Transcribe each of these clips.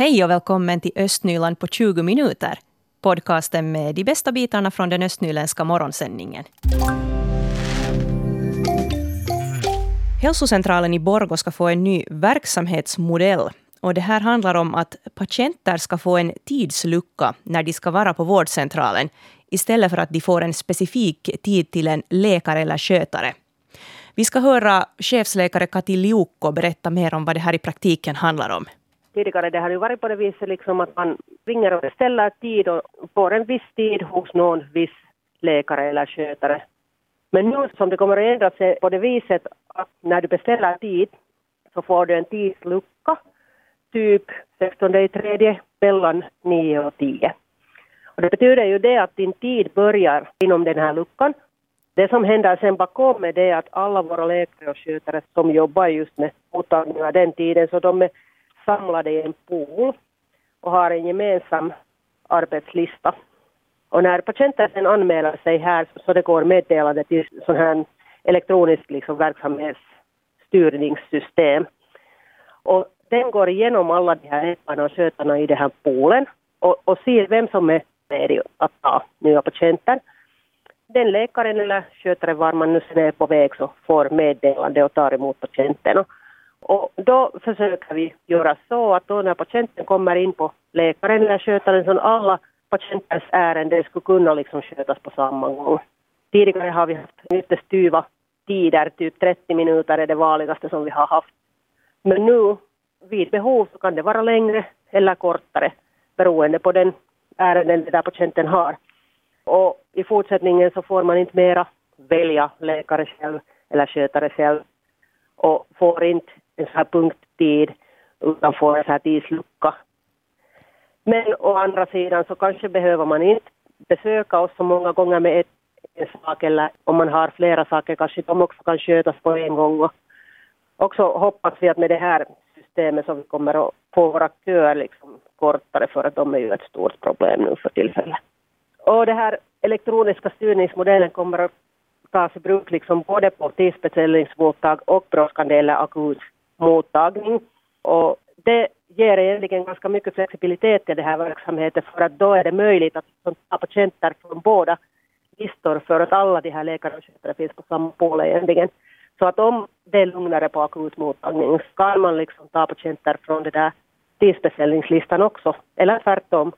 Hej och välkommen till Östnyland på 20 minuter. Podcasten med de bästa bitarna från den östnyländska morgonsändningen. Hälsocentralen i Borgå ska få en ny verksamhetsmodell. Och det här handlar om att patienter ska få en tidslucka när de ska vara på vårdcentralen istället för att de får en specifik tid till en läkare eller skötare. Vi ska höra chefsläkare Kati Liukko berätta mer om vad det här i praktiken handlar om. Tidigare det har ju varit på det viset liksom att man ringer och beställer tid och får en viss tid hos någon viss läkare eller skötare. Men nu som det kommer att ändra sig eh, på det viset att när du beställer tid så får du en tidslucka, typ 16 i tredje mellan 9 och 10. Och det betyder ju det att din tid börjar inom den här luckan. Det som händer sen bakom är det att alla våra läkare och skötare som jobbar just med mottagningar den tiden, så de är samlade i en pool och har en gemensam arbetslista. Och när patienten sen anmäler sig här så det går meddelande till sån här elektronisk liksom verksamhetsstyrningssystem. Och den går igenom alla de här läkarna och skötarna i den här poolen och, och ser vem som är med att ta nya patienter. Den läkaren eller skötaren var man nu sen är på väg så får meddelande och tar emot patienten. Och då försöker vi göra så att då när patienten kommer in på läkaren eller skötaren så alla patientens ärenden skulle kunna liksom skötas på samma gång. Tidigare har vi haft lite styva tider, typ 30 minuter är det vanligaste som vi har haft. Men nu vid behov så kan det vara längre eller kortare beroende på den ärenden där patienten har. Och i fortsättningen så får man inte mera välja läkare själv eller skötare själv och får inte en sån här punkttid utan får en sån här tidslucka. Men å andra sidan så kanske behöver man inte besöka oss så många gånger med ett, en sak eller om man har flera saker kanske de också kan skötas på en gång. Och också hoppas vi att med det här systemet så vi kommer att få våra köer liksom kortare för att de är ju ett stort problem nu för tillfället. Och den här elektroniska styrningsmodellen kommer att tas i bruk liksom både på tidsbeställningsmottag och brådskande eller akut mottagning. Och det ger egentligen ganska mycket flexibilitet i den här verksamheten för att då är det möjligt att liksom ta patienter från båda listor för att alla de här läkarna och skötare finns på samma pool egentligen. Så att om det är lugnare på akutmottagning så kan man liksom ta patienter från den där tidsbeställningslistan också, eller tvärtom.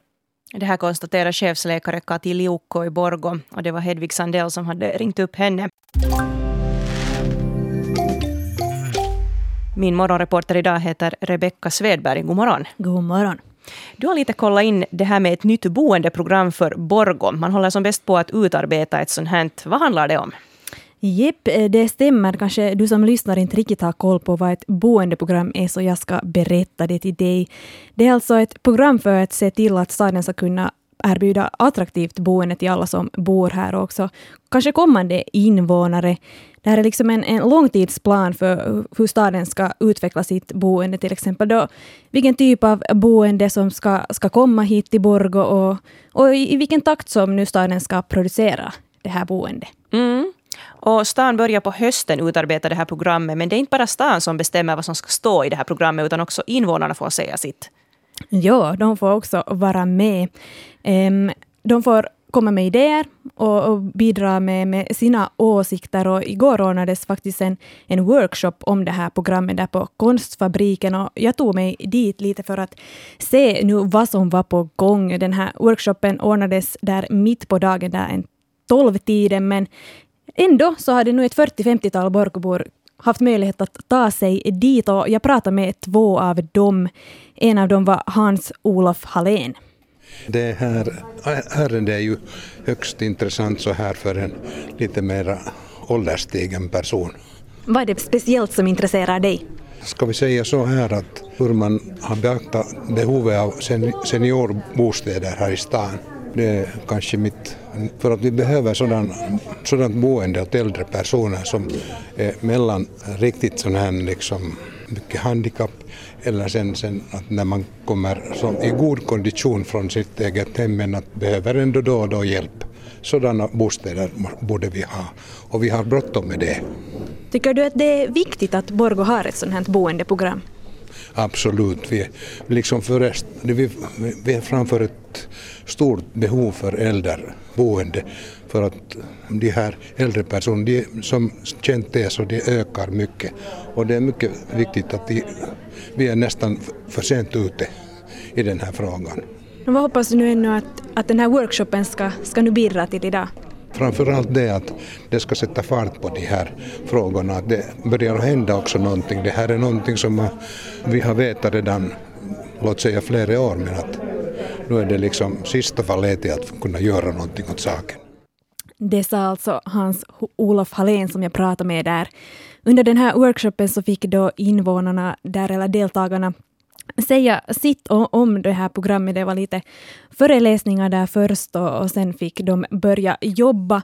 Det här konstaterar chefsläkare Kati Liukko i Borgo och det var Hedvig Sandell som hade ringt upp henne. Min morgonreporter idag heter Rebecka Svedberg. God morgon. God morgon. Du har lite kollat in det här med ett nytt boendeprogram för Borgo. Man håller som bäst på att utarbeta ett sånt här. Vad handlar det om? Jepp, det stämmer. Kanske du som lyssnar inte riktigt har koll på vad ett boendeprogram är, så jag ska berätta det till dig. Det är alltså ett program för att se till att staden ska kunna erbjuda attraktivt boende till alla som bor här och också kanske kommande invånare. Det här är liksom en, en långtidsplan för hur staden ska utveckla sitt boende, till exempel då vilken typ av boende som ska, ska komma hit till Borgå och, och i, i vilken takt som nu staden ska producera det här boendet. Mm. Och stan börjar på hösten utarbeta det här programmet, men det är inte bara stan som bestämmer vad som ska stå i det här programmet, utan också invånarna får säga sitt. Ja, de får också vara med. De får komma med idéer och, bidra med, med, sina åsikter. Och igår ordnades faktiskt en, en workshop om det här programmet där på Konstfabriken. Och jag tog mig dit lite för att se nu vad som var på gång. Den här workshopen ordnades där mitt på dagen, där en tolvtiden, men ändå så hade nu ett 40-50-tal Borgobor haft möjlighet att ta sig dit och jag pratade med två av dem. En av dem var Hans-Olof Hallén. Det här ärendet är ju högst intressant så här för en lite mer ålderstigen person. Vad är det speciellt som intresserar dig? Ska vi säga så här att hur man har beaktat behovet av seniorbostäder här i stan. Det är kanske mitt för att vi behöver sådan, sådant boende åt äldre personer som är mellan riktigt sån här liksom mycket handikapp eller sen, sen att när man kommer som i god kondition från sitt eget hem men att behöver ändå då och då hjälp. Sådana bostäder borde vi ha och vi har bråttom med det. Tycker du att det är viktigt att Borgo har ett sådant här boendeprogram? Absolut. Vi, liksom förrest, vi, vi är framför ett stort behov för äldreboende för att de här äldre personerna, de som känt det så de ökar mycket och det är mycket viktigt att de, vi är nästan för sent ute i den här frågan. Vad hoppas du nu ännu att, att den här workshopen ska, ska nu bidra till idag? Framförallt det att det ska sätta fart på de här frågorna, att det börjar hända också någonting. Det här är någonting som vi har vetat redan, låt säga flera år, men att nu är det liksom sista fallet i att kunna göra någonting åt saken. Det sa alltså Hans Olof Hallén som jag pratade med där. Under den här workshopen så fick då invånarna där, eller deltagarna, säga sitt om det här programmet. Det var lite föreläsningar där först och, och sen fick de börja jobba.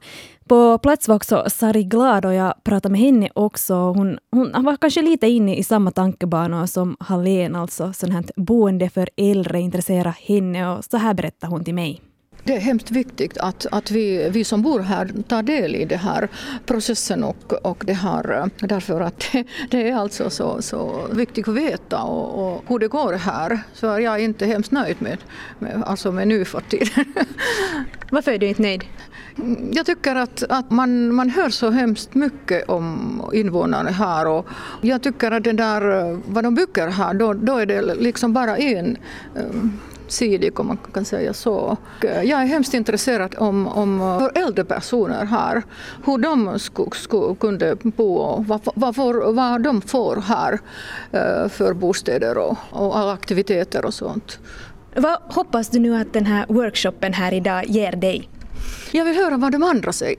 På plats var också Sari Glad och jag pratade med henne också. Hon, hon var kanske lite inne i samma tankebanor som Hallén, alltså sånt här boende för äldre intresserar henne och så här berättar hon till mig. Det är hemskt viktigt att, att vi, vi som bor här tar del i den här processen och, och det här, därför att det, det är alltså så, så viktigt att veta och, och, hur det går här. Så jag är inte hemskt nöjd med, med, alltså med nu för tiden. Varför är du inte nöjd? Jag tycker att, att man, man hör så hemskt mycket om invånarna här och jag tycker att det där, vad de bygger här, då, då är det liksom bara en sidig om man kan säga så. Eh, jag är hemskt intresserad om, om eh, hur äldre personer här, hur de skulle, sku, kunde bo och vad, vad, vad de får här eh, för bostäder och, och alla aktiviteter och sånt. Vad hoppas du nu att den här workshopen här idag ger dig? Jag vill höra vad de andra säger.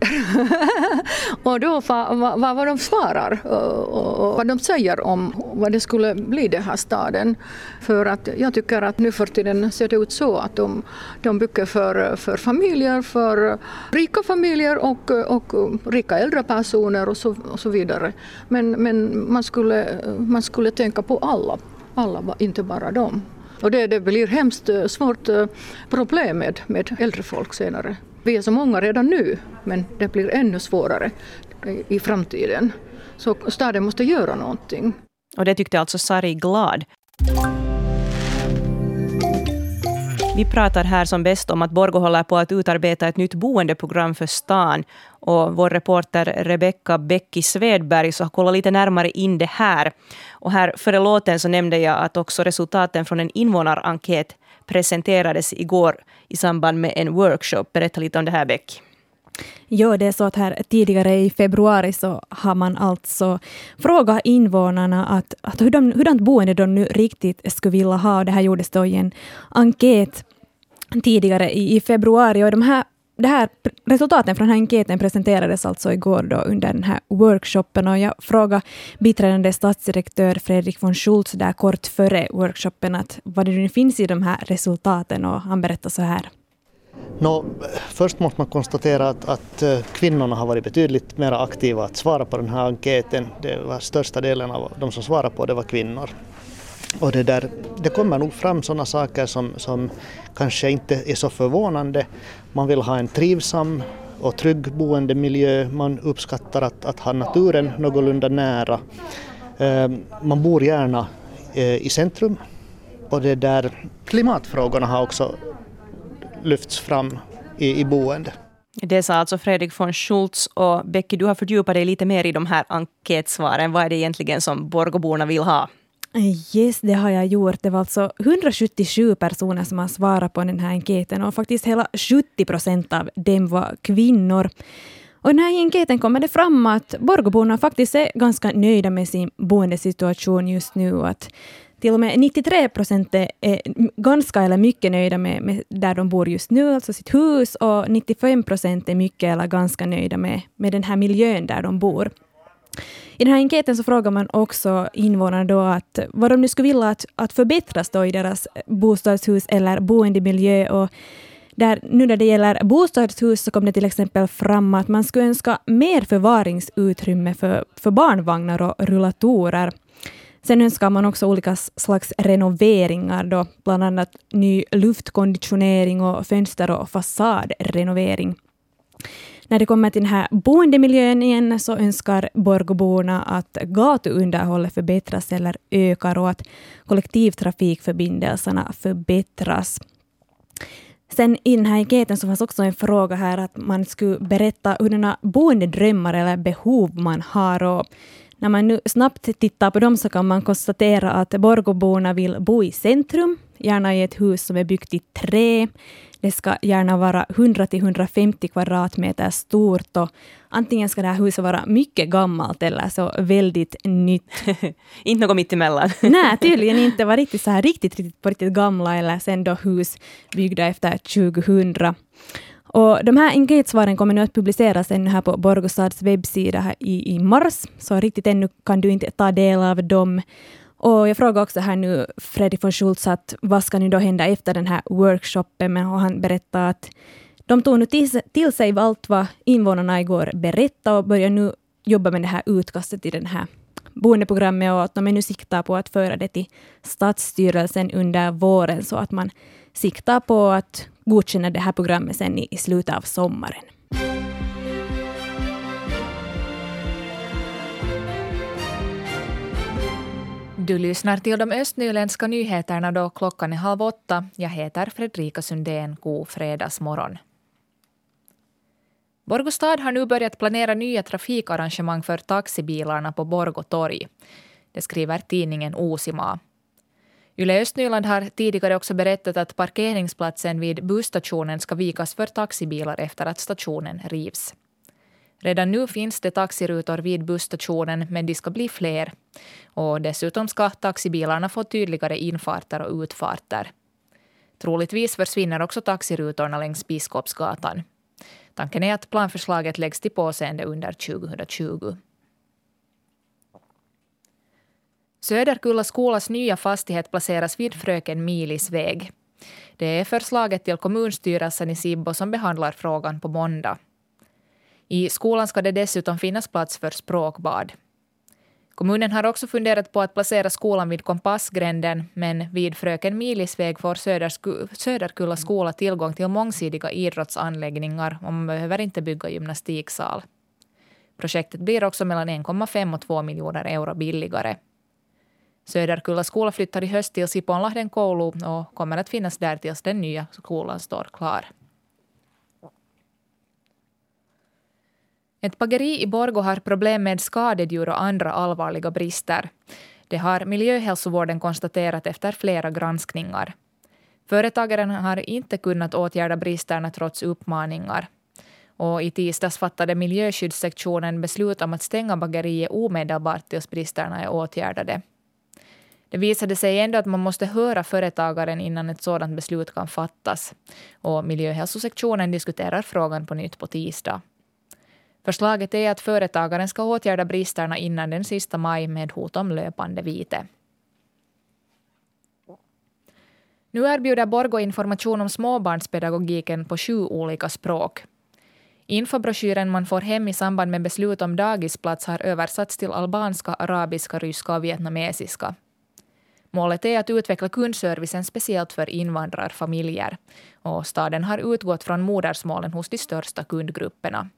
och då vad, vad, vad de svarar och, och, vad de säger om vad det skulle bli den här staden. För att jag tycker att nu för tiden ser det ut så att de, de bygger för, för familjer, för rika familjer och, och rika äldre personer och så, och så vidare. Men, men man, skulle, man skulle tänka på alla, alla inte bara dem. Och det, det blir hemskt eh, svårt eh, problem med, med äldre folk senare. Vi är så många redan nu, men det blir ännu svårare i framtiden. Så staden måste göra någonting. Och det tyckte alltså Sari Glad. Vi pratar här som bäst om att Borgo håller på att utarbeta ett nytt boendeprogram för stan. Och vår reporter Rebecka Bäcki Svedberg så har kollat lite närmare in det här. Och här före låten så nämnde jag att också resultaten från en invånarenkät presenterades igår i samband med en workshop. Berätta lite om det här, Beck. Ja, det är så att här tidigare i februari så har man alltså frågat invånarna att, att hurdan, hurdant boende de nu riktigt skulle vilja ha. Det här gjordes då i en enkät tidigare i, i februari och de här det här, resultaten från den här enkäten presenterades alltså igår då under den här workshopen och jag frågade biträdande statsdirektör Fredrik von Schultz där kort före workshopen att vad det nu finns i de här resultaten och han berättade så här. Nå, först måste man konstatera att, att, eh, kvinnorna har varit betydligt mer aktiva att svara på den här enkäten. Det var största delen av de som svarade på det var kvinnor. Och det, där, det kommer nog fram sådana saker som, som kanske inte är så förvånande. Man vill ha en trivsam och trygg boendemiljö. Man uppskattar att, att ha naturen någorlunda nära. Ehm, man bor gärna eh, i centrum. Och det där, klimatfrågorna har också lyfts fram i, i boende. Det sa alltså Fredrik von Schultz. Och Becky, du har fördjupat dig lite mer i de här enkätsvaren. Vad är det egentligen som Borgåborna vill ha? Yes, det har jag gjort. Det var alltså 177 personer som har svarat på den här enkäten och faktiskt hela 70 procent av dem var kvinnor. Och den här enkäten kommer det fram att Borgåborna faktiskt är ganska nöjda med sin boendesituation just nu. Och att till och med 93 procent är ganska eller mycket nöjda med, med, där de bor just nu, alltså sitt hus, och 95 procent är mycket eller ganska nöjda med, med den här miljön där de bor. I den här enkäten så frågar man också invånarna då att vad de nu skulle vilja att, att förbättras då i deras bostadshus eller boendemiljö. Och där, nu när det gäller bostadshus så kom det till exempel fram att man skulle önska mer förvaringsutrymme för, för barnvagnar och rullatorer. Sen önskar man också olika slags renoveringar, då, bland annat ny luftkonditionering och fönster och fasadrenovering. När det kommer till den här boendemiljön igen så önskar Borgåborna att gatuunderhållet förbättras eller ökar och att kollektivtrafikförbindelserna förbättras. Sen i den här enkäten så fanns också en fråga här att man skulle berätta hurdana boendedrömmar eller behov man har. Och när man nu snabbt tittar på dem så kan man konstatera att Borgåborna vill bo i centrum, gärna i ett hus som är byggt i trä. Det ska gärna vara 100 till 150 kvadratmeter stort och antingen ska det här huset vara mycket gammalt eller så väldigt nytt. inte något mittemellan. Nej, tydligen inte. Var riktigt så här riktigt, riktigt, på riktigt gamla eller sen då hus byggda efter 2000. Och de här enkätsvaren kommer nu att publiceras ännu här på Borgostads webbsida här i, i mars, så riktigt ännu kan du inte ta del av dem. Och jag frågade också här nu Freddy von Schultz att vad ska nu då hända efter den här workshopen, men han berättade att de tog nu till, till sig allt vad invånarna igår berättade och börjar nu jobba med det här utkastet i den här boendeprogrammet och att de är nu siktar på att föra det till stadsstyrelsen under våren så att man siktar på att godkänna det här programmet sen i, i slutet av sommaren. Du lyssnar till de östnyländska nyheterna då klockan är halv åtta. Jag heter Fredrika Sundén. God fredagsmorgon. Borgå stad har nu börjat planera nya trafikarrangemang för taxibilarna på Borgå torg. Det skriver tidningen Osima. Yle Östnyland har tidigare också berättat att parkeringsplatsen vid busstationen ska vikas för taxibilar efter att stationen rivs. Redan nu finns det taxirutor vid busstationen, men de ska bli fler. Och dessutom ska taxibilarna få tydligare infarter och utfarter. Troligtvis försvinner också taxirutorna längs Biskopsgatan. Tanken är att planförslaget läggs till påseende under 2020. Söderkulla skolas nya fastighet placeras vid Fröken Milis väg. Det är förslaget till kommunstyrelsen i Sibbo som behandlar frågan på måndag. I skolan ska det dessutom finnas plats för språkbad. Kommunen har också funderat på att placera skolan vid Kompassgränden men vid Fröken Milis väg får Söderkulla skola tillgång till mångsidiga idrottsanläggningar och man behöver inte bygga gymnastiksal. Projektet blir också mellan 1,5 och 2 miljoner euro billigare. Söderkulla skola flyttar i höst till Siponlahden koulu och kommer att finnas där tills den nya skolan står klar. Ett bageri i Borgo har problem med skadedjur och andra allvarliga brister. Det har miljöhälsovården konstaterat efter flera granskningar. Företagaren har inte kunnat åtgärda bristerna trots uppmaningar. Och I tisdags fattade miljöskyddssektionen beslut om att stänga bageriet omedelbart tills bristerna är åtgärdade. Det visade sig ändå att man måste höra företagaren innan ett sådant beslut kan fattas. Och miljöhälsosektionen diskuterar frågan på nytt på tisdag. Förslaget är att företagaren ska åtgärda bristerna innan den sista maj med hot om löpande vite. Nu erbjuder Borgo information om småbarnspedagogiken på sju olika språk. Infobroschyren man får hem i samband med beslut om dagisplats har översatts till albanska, arabiska, ryska och vietnamesiska. Målet är att utveckla kundservicen speciellt för invandrarfamiljer. Och staden har utgått från modersmålen hos de största kundgrupperna.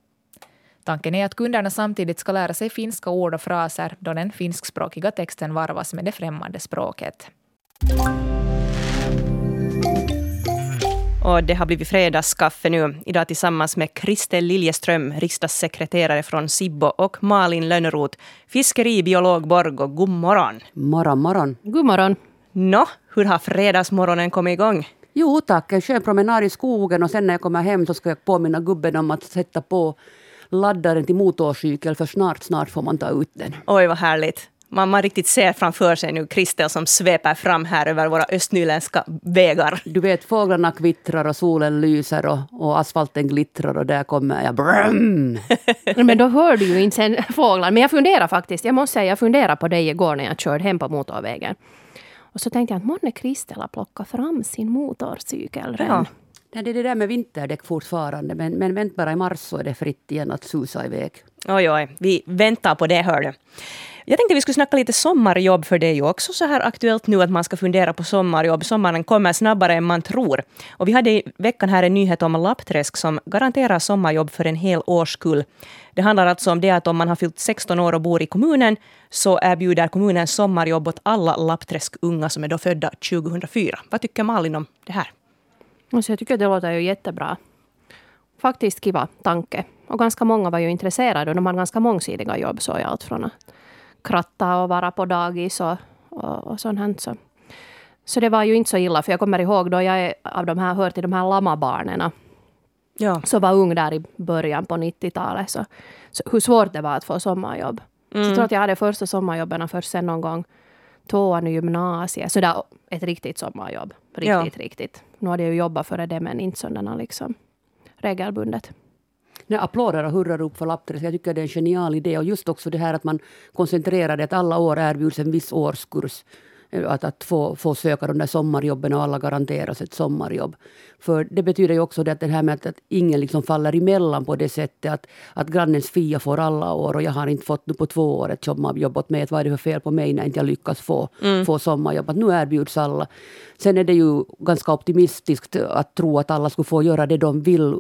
Tanken är att kunderna samtidigt ska lära sig finska ord och fraser då den finskspråkiga texten varvas med det främmande språket. Och det har blivit fredagskaffe nu idag tillsammans med Kristel Liljeström, riksdagssekreterare från Sibbo och Malin Lönnroth, fiskeribiolog Borgo. God morgon. Morgon, morgon. God morgon. Nå, hur har fredagsmorgonen kommit igång? Jo tack, en skön promenad i skogen och sen när jag kommer hem så ska jag påminna gubben om att sätta på laddaren till motorcykel för snart, snart får man ta ut den. Oj, vad härligt. Man, man riktigt ser framför sig nu Kristel som sveper fram här över våra östnyländska vägar. Du vet, fåglarna kvittrar och solen lyser och, och asfalten glittrar och där kommer jag. Brum! Men då hör du ju inte sen fåglar. Men jag funderar faktiskt, jag måste säga, jag funderar på dig igår när jag körde hem på motorvägen. Och så tänkte jag att månne Kristel har plockat fram sin motorcykel redan. Ja. Nej, det är det där med vinterdäck fortfarande, men, men vänt bara i mars så är det fritt igen att susa iväg. Oj, oj, vi väntar på det, hör du. Jag tänkte vi skulle snacka lite sommarjobb, för det är ju också så här aktuellt nu att man ska fundera på sommarjobb. Sommaren kommer snabbare än man tror. Och vi hade i veckan här en nyhet om Lappträsk som garanterar sommarjobb för en hel årskull. Det handlar alltså om det att om man har fyllt 16 år och bor i kommunen så erbjuder kommunen sommarjobb åt alla Lappträsk-unga som är då födda 2004. Vad tycker Malin om det här? Alltså jag tycker det låter ju jättebra. Faktiskt kiva tanke. Och ganska många var ju intresserade och de har ganska mångsidiga jobb. Så allt från att kratta och vara på dagis och, och, och sånt här. Så. så det var ju inte så illa. För jag kommer ihåg då jag är av de här, hör till de här lammabarnen. Ja. Så var ung där i början på 90-talet. Så, så hur svårt det var att få sommarjobb. Mm. Så jag tror att jag hade första sommarjobben först sen någon gång tvåan i gymnasiet. Så där, ett riktigt sommarjobb. Riktigt, ja. riktigt. Nu hade jag ju jobbat före det, men inte sådana liksom regelbundet. Nej, applåder och hurrarop för Lappträsk. Jag tycker det är en genial idé. Och just också det här att man koncentrerar det att alla år erbjuds en viss årskurs. Att, att få, få söka de där sommarjobben och alla garanteras ett sommarjobb. För det betyder ju också det att det här med att, att ingen liksom faller emellan på det sättet att, att grannens Fia får alla år och jag har inte fått nu på två år ett sommarjobb åt mig. Vad är det för fel på mig när inte jag lyckas få, mm. få sommarjobb? Att nu erbjuds alla. Sen är det ju ganska optimistiskt att tro att alla skulle få göra det de vill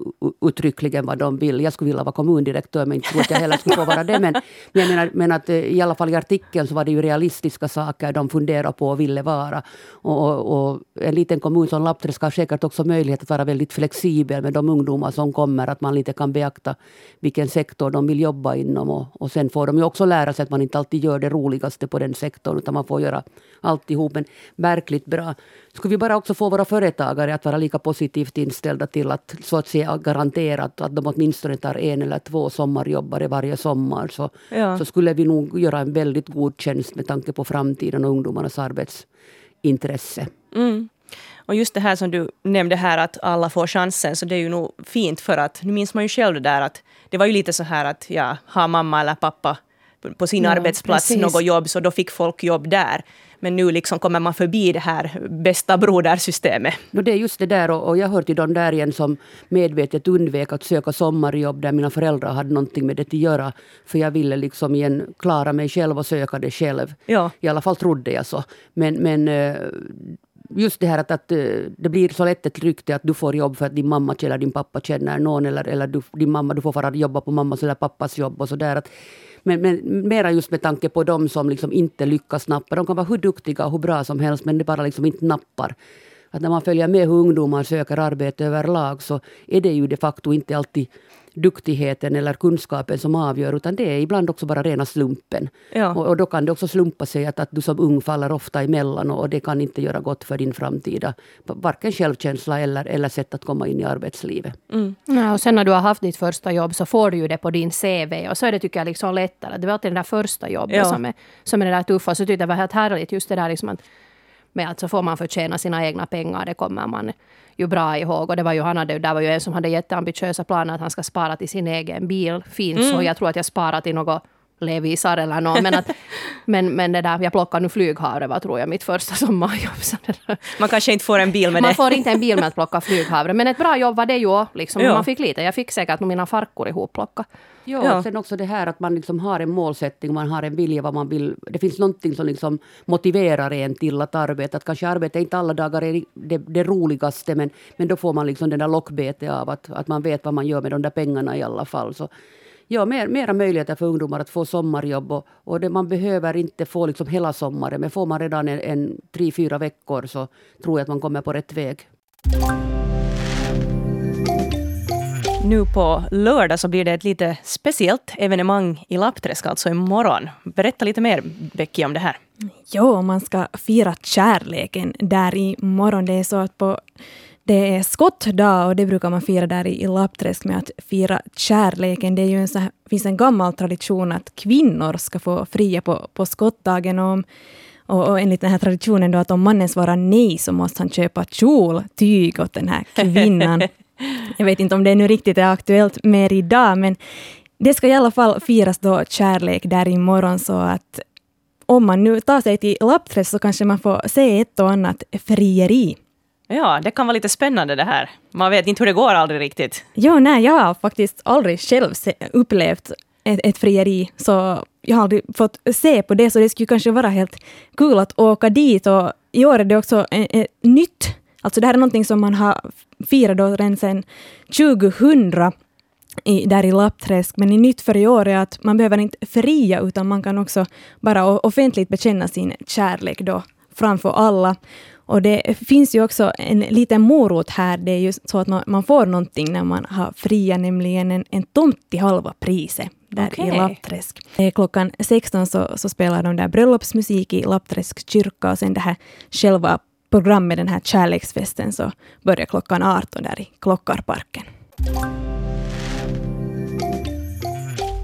uttryckligen vad de vill. Jag skulle vilja vara kommundirektör men inte tror att jag heller skulle få vara det. Men, men jag menar, men att eh, i alla fall i artikeln så var det ju realistiska saker de funderade på och ville vara. Och, och, och en liten kommun som Lappträsk har säkert också möjlighet att vara väldigt flexibel med de ungdomar som kommer. Att man lite kan beakta vilken sektor de vill jobba inom. Och, och sen får de ju också lära sig att man inte alltid gör det roligaste på den sektorn utan man får göra alltihop. Men verkligt bra. Skulle vi bara också få våra företagare att vara lika positivt inställda till att så att säga garantera att de åtminstone tar en eller två sommarjobbare varje sommar så, ja. så skulle vi nog göra en väldigt god tjänst med tanke på framtiden och ungdomarnas arbetsintresse. Mm. Och just det här som du nämnde här att alla får chansen, så det är ju nog fint för att nu minns man ju själv det där att det var ju lite så här att ja, har mamma eller pappa på sin ja, arbetsplats precis. något jobb så då fick folk jobb där. Men nu liksom kommer man förbi det här bästa brodersystemet. No, det är just det där och, och jag hör till de där igen som medvetet undvek att söka sommarjobb där mina föräldrar hade någonting med det att göra. För jag ville liksom igen klara mig själv och söka det själv. Ja. I alla fall trodde jag så. Men, men eh, just det här att, att eh, det blir så lätt ett rykte att du får jobb för att din mamma eller din pappa känner någon eller, eller du, din mamma, du får fara jobba på mammas eller pappas jobb och sådär. Men, men mera just med tanke på de som liksom inte lyckas nappa. De kan vara hur duktiga och hur bra som helst men det bara liksom inte nappar. Att när man följer med hur ungdomar söker arbete överlag så är det ju de facto inte alltid duktigheten eller kunskapen som avgör utan det är ibland också bara rena slumpen. Ja. Och, och, då kan det också slumpa sig att, att du som ung faller ofta emellan och, och det kan inte göra gott för din framtida varken självkänsla eller, eller sätt att komma in i arbetslivet. Mm. Ja, och sen när du har haft ditt första jobb så får du ju det på din CV och så är det tycker jag liksom lättare. Det var alltid det där första jobbet ja. som, är, som är det där tuffa. Så tyckte jag det var helt härligt just det där liksom att med att så får man förtjäna sina egna pengar. Det kommer man ju bra ihåg. Och det var ju, han hade, där var ju en som hade jätteambitiösa planer att han ska spara till sin egen bil. Fint mm. så. Jag tror att jag sparar till något Levisar eller något. Men, att, men, men det där, jag plockade nu flyghavre var tror jag mitt första sommarjobb. Man kanske inte får en bil med man det. Man får inte en bil med att plocka flyghavre. Men ett bra jobb var det ju. Liksom, ja. Man fick lite. Jag fick säkert mina farkor ihop plocka. Ja, ja. sen också det här att man liksom har en målsättning, man har en vilja vad man vill. Det finns någonting som liksom motiverar en till att arbeta. Att kanske arbeta inte alla dagar är det, det roligaste men, men då får man liksom den där lockbete av att, att man vet vad man gör med de där pengarna i alla fall. Så ja, mer, mera möjligheter för ungdomar att få sommarjobb. Och, och det, man behöver inte få liksom hela sommaren, men får man redan en, en tre, fyra veckor så tror jag att man kommer på rätt väg. Nu på lördag så blir det ett lite speciellt evenemang i Lappträsk, alltså imorgon. Berätta lite mer, Becky, om det här. Jo, man ska fira kärleken där imorgon. Det är så att på det är skottdag och det brukar man fira där i, Lappträsk med att fira kärleken. Det är ju en så finns en gammal tradition att kvinnor ska få fria på, på skottdagen. Och, och, och enligt den här traditionen då att om mannen svarar nej så måste han köpa kjoltyg åt den här kvinnan. Jag vet inte om det nu riktigt är aktuellt mer idag, men det ska i alla fall firas då kärlek där imorgon så att om man nu tar sig till Lappträsk så kanske man får se ett och annat frieri. Ja, det kan vara lite spännande det här. Man vet inte hur det går aldrig riktigt. Jo, nej, jag har faktiskt aldrig själv upplevt ett, ett frieri. Så jag har aldrig fått se på det, så det skulle kanske vara helt kul att åka dit. Och I år är det också ett, ett nytt, alltså det här är någonting som man har firat då redan sedan 2000 i, där i Lappträsk. Men i nytt för i år är att man behöver inte fria, utan man kan också bara offentligt bekänna sin kärlek då framför alla. Och det finns ju också en liten morot här. Det är ju så att man, man får någonting när man har fria, nämligen en, en tomt till halva priset där okay. i Lappträsk. Klockan 16 så, så spelar de där bröllopsmusik i Lappträsk kyrka och sen det här själva programmet, den här kärleksfesten, så börjar klockan 18 där i Klockarparken.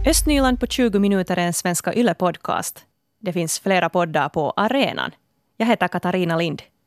Östnyland på 20 minuter är en Svenska Yle-podcast. Det finns flera poddar på arenan. Jag heter Katarina Lind.